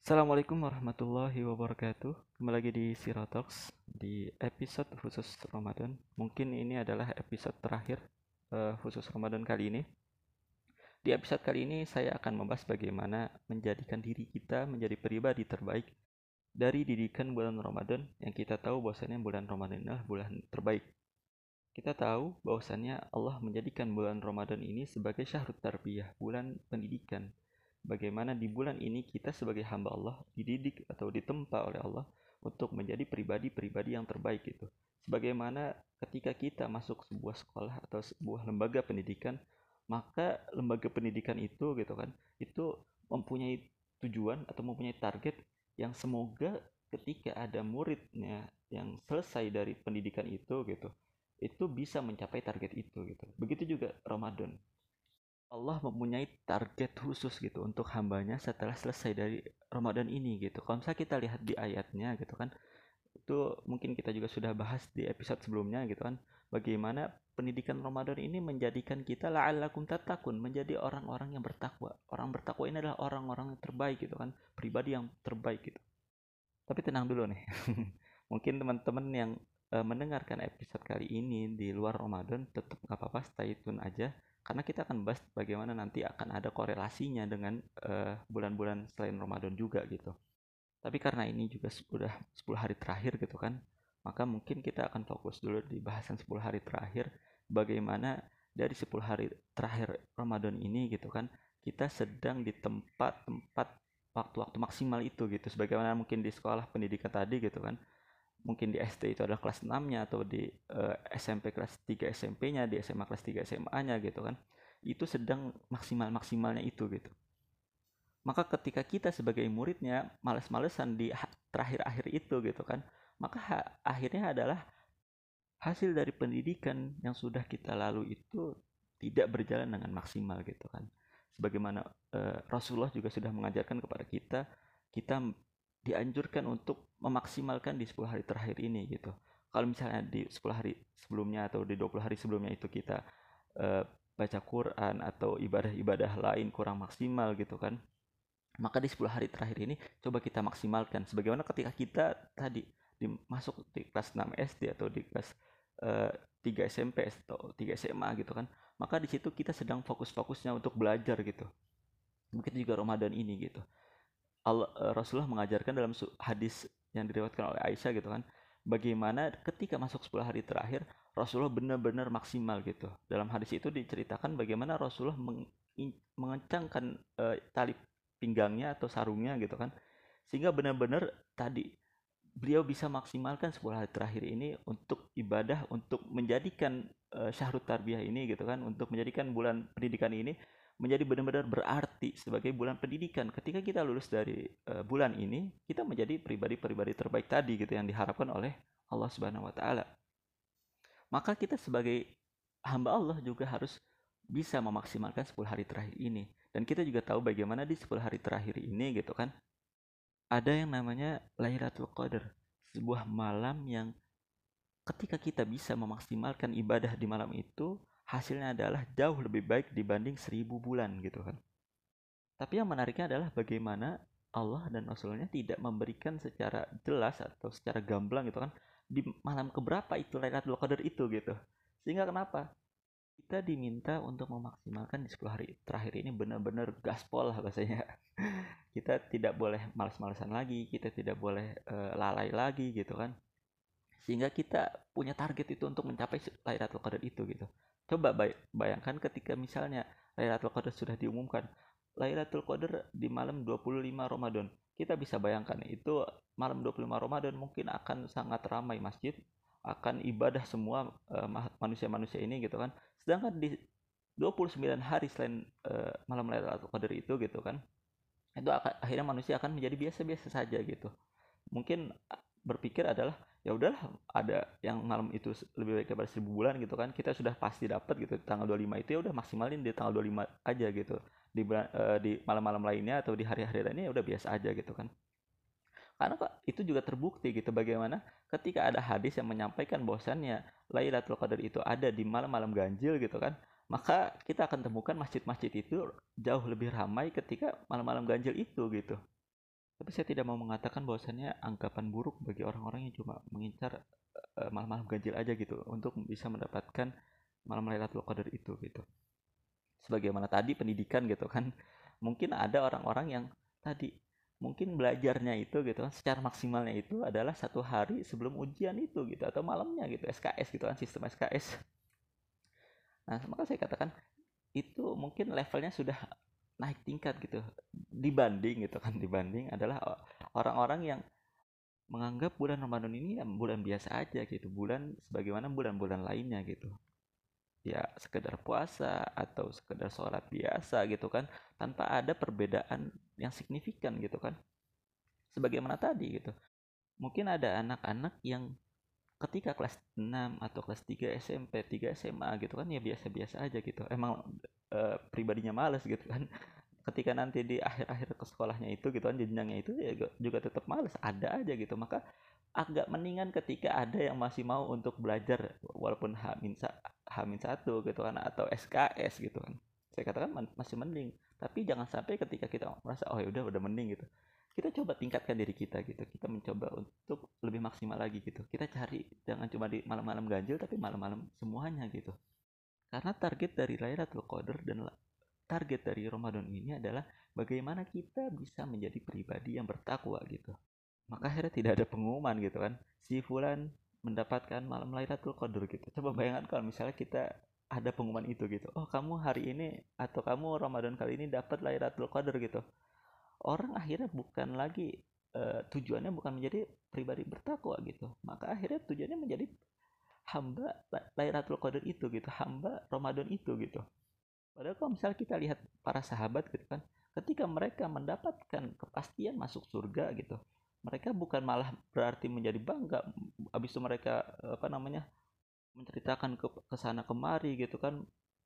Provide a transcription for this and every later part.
Assalamualaikum warahmatullahi wabarakatuh. Kembali lagi di Sirotox Di episode khusus Ramadan. Mungkin ini adalah episode terakhir uh, Khusus Ramadan kali ini. Di episode kali ini saya akan membahas bagaimana Menjadikan diri kita menjadi pribadi terbaik Dari didikan bulan Ramadan. Yang kita tahu bahwasannya bulan Ramadan adalah bulan terbaik Kita tahu bahwasannya Allah menjadikan bulan Ramadan ini sebagai syahrut tarbiyah Bulan pendidikan bagaimana di bulan ini kita sebagai hamba Allah dididik atau ditempa oleh Allah untuk menjadi pribadi-pribadi yang terbaik itu. Sebagaimana ketika kita masuk sebuah sekolah atau sebuah lembaga pendidikan, maka lembaga pendidikan itu gitu kan, itu mempunyai tujuan atau mempunyai target yang semoga ketika ada muridnya yang selesai dari pendidikan itu gitu, itu bisa mencapai target itu gitu. Begitu juga Ramadan. Allah mempunyai target khusus gitu untuk hambanya setelah selesai dari Ramadan ini gitu. Kalau misalnya kita lihat di ayatnya gitu kan, itu mungkin kita juga sudah bahas di episode sebelumnya gitu kan, bagaimana pendidikan Ramadan ini menjadikan kita la'allakum tatakun, menjadi orang-orang yang bertakwa. Orang bertakwa ini adalah orang-orang terbaik gitu kan, pribadi yang terbaik gitu. Tapi tenang dulu nih. mungkin teman-teman yang uh, mendengarkan episode kali ini di luar Ramadan tetap nggak apa-apa stay tune aja karena kita akan bahas bagaimana nanti akan ada korelasinya dengan eh, bulan-bulan uh, selain Ramadan juga gitu. Tapi karena ini juga sudah 10 hari terakhir gitu kan, maka mungkin kita akan fokus dulu di bahasan 10 hari terakhir bagaimana dari 10 hari terakhir Ramadan ini gitu kan, kita sedang di tempat-tempat waktu-waktu maksimal itu gitu. Sebagaimana mungkin di sekolah pendidikan tadi gitu kan, mungkin di SD itu adalah kelas 6-nya atau di uh, eh, SMP kelas 3 SMP-nya, di SMA kelas 3 SMA-nya gitu kan. Itu sedang maksimal-maksimalnya itu gitu. Maka ketika kita sebagai muridnya males-malesan di terakhir-akhir itu gitu kan, maka ha akhirnya adalah hasil dari pendidikan yang sudah kita lalu itu tidak berjalan dengan maksimal gitu kan. Sebagaimana uh, Rasulullah juga sudah mengajarkan kepada kita, kita dianjurkan untuk memaksimalkan di 10 hari terakhir ini gitu. Kalau misalnya di 10 hari sebelumnya atau di 20 hari sebelumnya itu kita uh, baca Quran atau ibadah-ibadah lain kurang maksimal gitu kan. Maka di 10 hari terakhir ini coba kita maksimalkan sebagaimana ketika kita tadi di, masuk di kelas 6 SD atau di kelas uh, eh, 3 SMP atau 3 SMA gitu kan. Maka di situ kita sedang fokus-fokusnya untuk belajar gitu. Mungkin juga Ramadan ini gitu Allah, eh, Rasulullah mengajarkan dalam hadis yang diriwayatkan oleh Aisyah gitu kan bagaimana ketika masuk 10 hari terakhir Rasulullah benar-benar maksimal gitu. Dalam hadis itu diceritakan bagaimana Rasulullah meng mengencangkan uh, tali pinggangnya atau sarungnya gitu kan sehingga benar-benar tadi beliau bisa maksimalkan 10 hari terakhir ini untuk ibadah untuk menjadikan uh, syahrut tarbiyah ini gitu kan untuk menjadikan bulan pendidikan ini menjadi benar-benar berarti sebagai bulan pendidikan. Ketika kita lulus dari uh, bulan ini, kita menjadi pribadi-pribadi terbaik tadi gitu yang diharapkan oleh Allah Subhanahu wa taala. Maka kita sebagai hamba Allah juga harus bisa memaksimalkan 10 hari terakhir ini. Dan kita juga tahu bagaimana di 10 hari terakhir ini gitu kan. Ada yang namanya Lailatul Qadar, sebuah malam yang ketika kita bisa memaksimalkan ibadah di malam itu, hasilnya adalah jauh lebih baik dibanding seribu bulan gitu kan. Tapi yang menariknya adalah bagaimana Allah dan Rasulnya tidak memberikan secara jelas atau secara gamblang gitu kan di malam keberapa itu Lailatul Qadar itu gitu. Sehingga kenapa? Kita diminta untuk memaksimalkan di 10 hari terakhir ini benar-benar gaspol lah bahasanya. kita tidak boleh malas-malasan lagi, kita tidak boleh uh, lalai lagi gitu kan. Sehingga kita punya target itu untuk mencapai Lailatul Qadar itu gitu. Coba bayangkan ketika misalnya Lailatul Qadar sudah diumumkan. Lailatul Qadar di malam 25 Ramadan. Kita bisa bayangkan itu malam 25 Ramadan mungkin akan sangat ramai masjid, akan ibadah semua uh, manusia-manusia ini gitu kan. Sedangkan di 29 hari selain uh, malam Lailatul Qadar itu gitu kan. Itu akan, akhirnya manusia akan menjadi biasa-biasa saja gitu. Mungkin berpikir adalah ya udahlah ada yang malam itu lebih baik daripada seribu bulan gitu kan kita sudah pasti dapat gitu. Tanggal 25 itu ya udah maksimalin di tanggal 25 aja gitu. Di bulan uh, di malam-malam lainnya atau di hari-hari lainnya ya udah biasa aja gitu kan. Karena kok itu juga terbukti gitu bagaimana ketika ada hadis yang menyampaikan bahwasannya Lailatul Qadar itu ada di malam-malam ganjil gitu kan maka kita akan temukan masjid-masjid itu jauh lebih ramai ketika malam-malam ganjil itu gitu tapi saya tidak mau mengatakan bahwasannya anggapan buruk bagi orang-orang yang cuma mengincar uh, malam-malam ganjil aja gitu untuk bisa mendapatkan malam Lailatul Qadar itu gitu. Sebagaimana tadi pendidikan gitu kan. Mungkin ada orang-orang yang tadi mungkin belajarnya itu gitu kan secara maksimalnya itu adalah satu hari sebelum ujian itu gitu atau malamnya gitu SKS gitu kan sistem SKS nah maka saya katakan itu mungkin levelnya sudah naik tingkat gitu dibanding gitu kan dibanding adalah orang-orang yang menganggap bulan Ramadan ini ya bulan biasa aja gitu bulan sebagaimana bulan-bulan lainnya gitu. Ya sekedar puasa atau sekedar sholat biasa gitu kan tanpa ada perbedaan yang signifikan gitu kan. Sebagaimana tadi gitu. Mungkin ada anak-anak yang ketika kelas 6 atau kelas 3 SMP 3 SMA gitu kan ya biasa-biasa aja gitu. Emang e, pribadinya males gitu kan ketika nanti di akhir-akhir ke sekolahnya itu gitu kan jenjangnya itu ya juga tetap males ada aja gitu. Maka agak mendingan ketika ada yang masih mau untuk belajar walaupun hamin hamin satu gitu kan atau SKS gitu kan. Saya katakan masih mending. Tapi jangan sampai ketika kita merasa oh ya udah udah mending gitu. Kita coba tingkatkan diri kita gitu. Kita mencoba untuk lebih maksimal lagi gitu. Kita cari jangan cuma di malam-malam ganjil tapi malam-malam semuanya gitu. Karena target dari Lailatul Qadar dan target dari Ramadan ini adalah bagaimana kita bisa menjadi pribadi yang bertakwa gitu. Maka akhirnya tidak ada pengumuman gitu kan. Si fulan mendapatkan malam Lailatul Qadar gitu. Coba bayangkan kalau misalnya kita ada pengumuman itu gitu. Oh kamu hari ini atau kamu Ramadan kali ini dapat Lailatul Qadar gitu. Orang akhirnya bukan lagi uh, tujuannya bukan menjadi pribadi bertakwa gitu. Maka akhirnya tujuannya menjadi hamba Lailatul Qadar itu gitu hamba Ramadan itu gitu padahal kalau misalnya kita lihat para sahabat gitu kan ketika mereka mendapatkan kepastian masuk surga gitu mereka bukan malah berarti menjadi bangga. Habis itu mereka apa namanya menceritakan ke ke sana kemari gitu kan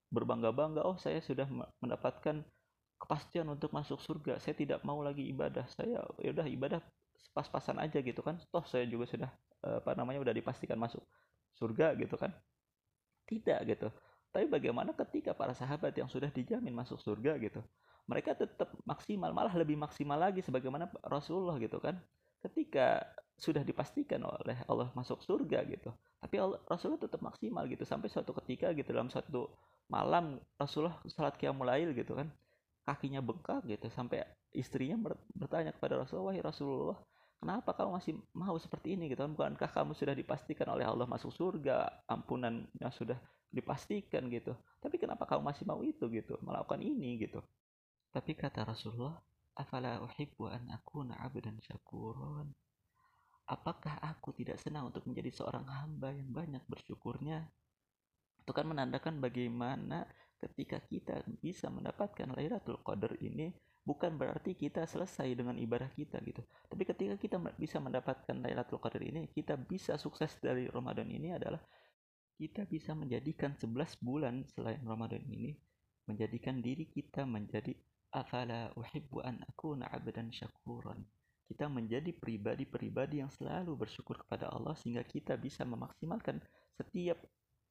berbangga-bangga oh saya sudah mendapatkan kepastian untuk masuk surga. Saya tidak mau lagi ibadah. Saya ya udah ibadah pas-pasan aja gitu kan. Toh saya juga sudah apa namanya udah dipastikan masuk surga gitu kan. Tidak gitu tapi bagaimana ketika para sahabat yang sudah dijamin masuk surga gitu mereka tetap maksimal malah lebih maksimal lagi sebagaimana Rasulullah gitu kan. Ketika sudah dipastikan oleh Allah masuk surga gitu tapi Allah, Rasulullah tetap maksimal gitu. Sampai suatu ketika gitu dalam suatu malam Rasulullah salat qiyamul gitu kan kakinya bengkak gitu. Sampai istrinya bertanya kepada Rasulullah wahai Rasulullah kenapa kamu masih mau seperti ini gitu? Kan bukankah kamu sudah dipastikan oleh Allah masuk surga? Ampunannya sudah dipastikan gitu. Tapi kenapa kamu masih mau itu gitu? Melakukan ini gitu. Tapi kata Rasulullah afala uhibbu an akuna abdan syakuron apakah aku tidak senang untuk menjadi seorang hamba yang banyak bersyukurnya? Itu kan menandakan bagaimana ketika kita bisa mendapatkan Lailatul Qadar ini bukan berarti kita selesai dengan ibadah kita gitu. Tapi ketika kita bisa mendapatkan Lailatul Qadar ini, kita bisa sukses dari Ramadan ini adalah kita bisa menjadikan 11 bulan selain Ramadan ini menjadikan diri kita menjadi afala uhibbu an akuna abdan syakuran kita menjadi pribadi-pribadi yang selalu bersyukur kepada Allah sehingga kita bisa memaksimalkan setiap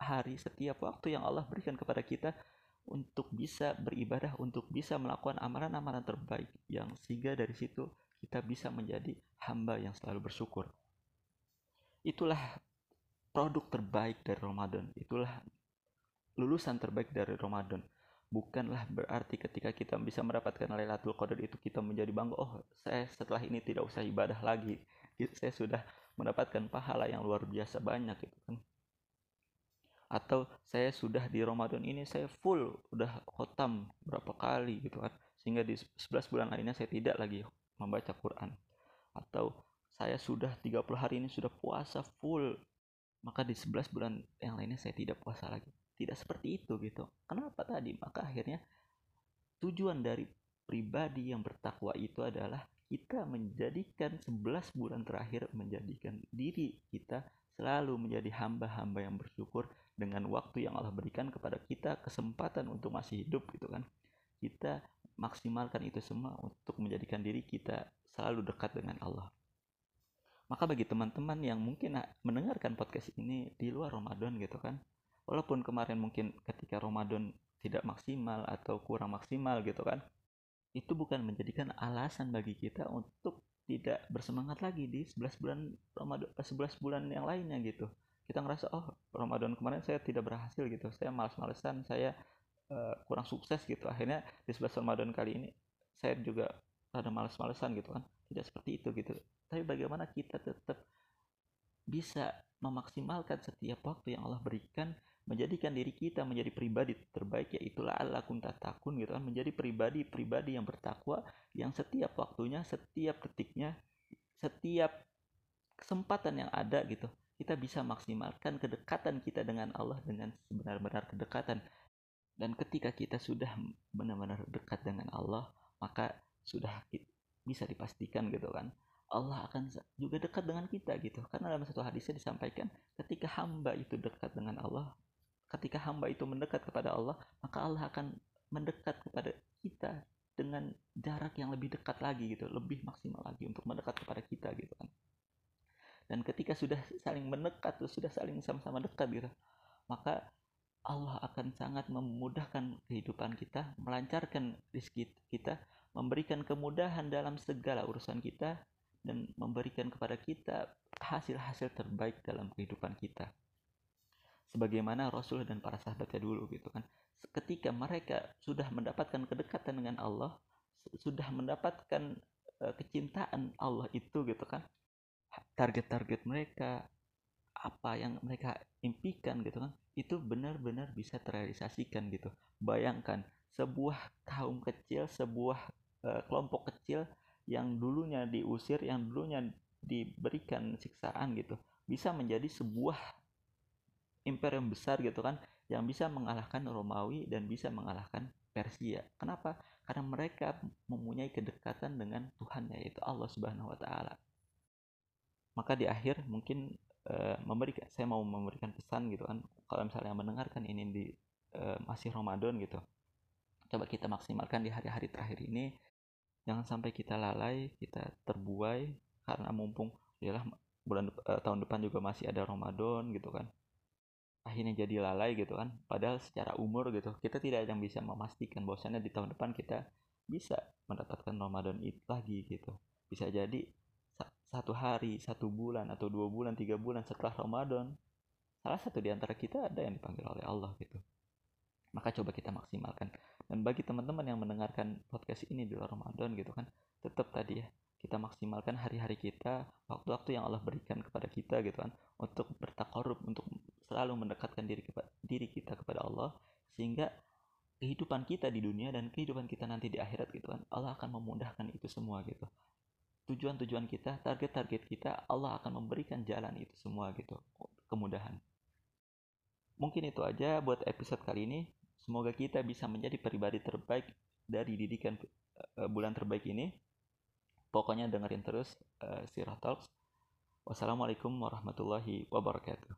hari, setiap waktu yang Allah berikan kepada kita untuk bisa beribadah, untuk bisa melakukan amalan-amalan terbaik yang sehingga dari situ kita bisa menjadi hamba yang selalu bersyukur. Itulah produk terbaik dari Ramadan. Itulah lulusan terbaik dari Ramadan. Bukanlah berarti ketika kita bisa mendapatkan Lailatul Qadar itu kita menjadi bangga oh saya setelah ini tidak usah ibadah lagi. Saya sudah mendapatkan pahala yang luar biasa banyak gitu kan. Atau saya sudah di Ramadan ini saya full udah khotam berapa kali gitu kan. Sehingga di 11 bulan lainnya saya tidak lagi membaca Quran. Atau saya sudah 30 hari ini sudah puasa full maka di 11 bulan yang lainnya saya tidak puasa lagi. Tidak seperti itu gitu. Kenapa tadi? Maka akhirnya tujuan dari pribadi yang bertakwa itu adalah kita menjadikan 11 bulan terakhir menjadikan diri kita selalu menjadi hamba-hamba yang bersyukur dengan waktu yang Allah berikan kepada kita kesempatan untuk masih hidup gitu kan. Kita maksimalkan itu semua untuk menjadikan diri kita selalu dekat dengan Allah maka bagi teman-teman yang mungkin mendengarkan podcast ini di luar Ramadan gitu kan walaupun kemarin mungkin ketika Ramadan tidak maksimal atau kurang maksimal gitu kan itu bukan menjadikan alasan bagi kita untuk tidak bersemangat lagi di 11 bulan Ramadan 11 eh, bulan yang lainnya gitu. Kita ngerasa oh Ramadan kemarin saya tidak berhasil gitu saya malas-malesan saya uh, kurang sukses gitu. Akhirnya di 11 Ramadan kali ini saya juga ada males-malesan gitu kan tidak seperti itu gitu tapi bagaimana kita tetap bisa memaksimalkan setiap waktu yang Allah berikan menjadikan diri kita menjadi pribadi terbaik yaitulah Allah takun gitu kan. Menjadi pribadi-pribadi yang bertakwa yang setiap waktunya setiap ketiknya setiap kesempatan yang ada gitu. Kita bisa maksimalkan kedekatan kita dengan Allah dengan sebenar-benar kedekatan. Dan ketika kita sudah benar-benar dekat dengan Allah maka sudah bisa dipastikan gitu kan Allah akan juga dekat dengan kita gitu karena dalam satu hadisnya disampaikan ketika hamba itu dekat dengan Allah ketika hamba itu mendekat kepada Allah, maka Allah akan mendekat kepada kita dengan jarak yang lebih dekat lagi gitu, lebih maksimal lagi untuk mendekat kepada kita gitu kan. Dan ketika sudah saling mendekat, sudah saling sama-sama dekat gitu, maka Allah akan sangat memudahkan kehidupan kita, melancarkan rezeki kita, memberikan kemudahan dalam segala urusan kita, dan memberikan kepada kita hasil-hasil terbaik dalam kehidupan kita. Sebagaimana Rasul dan para sahabatnya dulu gitu kan. Ketika mereka sudah mendapatkan kedekatan dengan Allah sudah mendapatkan uh, kecintaan Allah itu gitu kan. Target-target mereka apa yang mereka impikan gitu kan itu benar-benar bisa terrealisasikan gitu. Bayangkan sebuah kaum kecil sebuah uh, kelompok kecil yang dulunya diusir yang dulunya diberikan siksaan gitu bisa menjadi sebuah imperium besar gitu kan yang bisa mengalahkan Romawi dan bisa mengalahkan Persia. Kenapa? Karena mereka mempunyai kedekatan dengan Tuhan yaitu Allah Subhanahu wa taala. Maka di akhir mungkin uh, memberikan saya mau memberikan pesan gitu kan kalau misalnya mendengarkan ini di uh, masih Ramadan gitu. Coba kita maksimalkan di hari-hari terakhir ini jangan sampai kita lalai, kita terbuai karena mumpung yalah bulan uh, tahun depan juga masih ada Ramadan gitu kan. Akhirnya jadi lalai gitu kan. Padahal secara umur gitu kita tidak yang bisa memastikan bahwasannya di tahun depan kita bisa mendapatkan Ramadan itu lagi gitu. Bisa jadi satu hari satu bulan atau dua bulan tiga bulan setelah Ramadan salah satu di antara kita ada yang dipanggil oleh Allah gitu maka coba kita maksimalkan. Dan bagi teman-teman yang mendengarkan podcast ini di luar Ramadan gitu kan tetap tadi ya kita maksimalkan hari-hari kita waktu-waktu yang Allah berikan kepada kita gitu kan untuk bertakorup untuk selalu mendekatkan diri kepada diri kita kepada Allah sehingga kehidupan kita di dunia dan kehidupan kita nanti di akhirat gitu kan Allah akan memudahkan itu semua gitu. Tujuan-tujuan kita target-target kita Allah akan memberikan jalan itu semua gitu kemudahan mungkin itu aja buat episode kali ini semoga kita bisa menjadi pribadi terbaik dari didikan uh, bulan terbaik ini Pokoknya dengerin terus uh, Sirah Talks. Wassalamualaikum warahmatullahi wabarakatuh.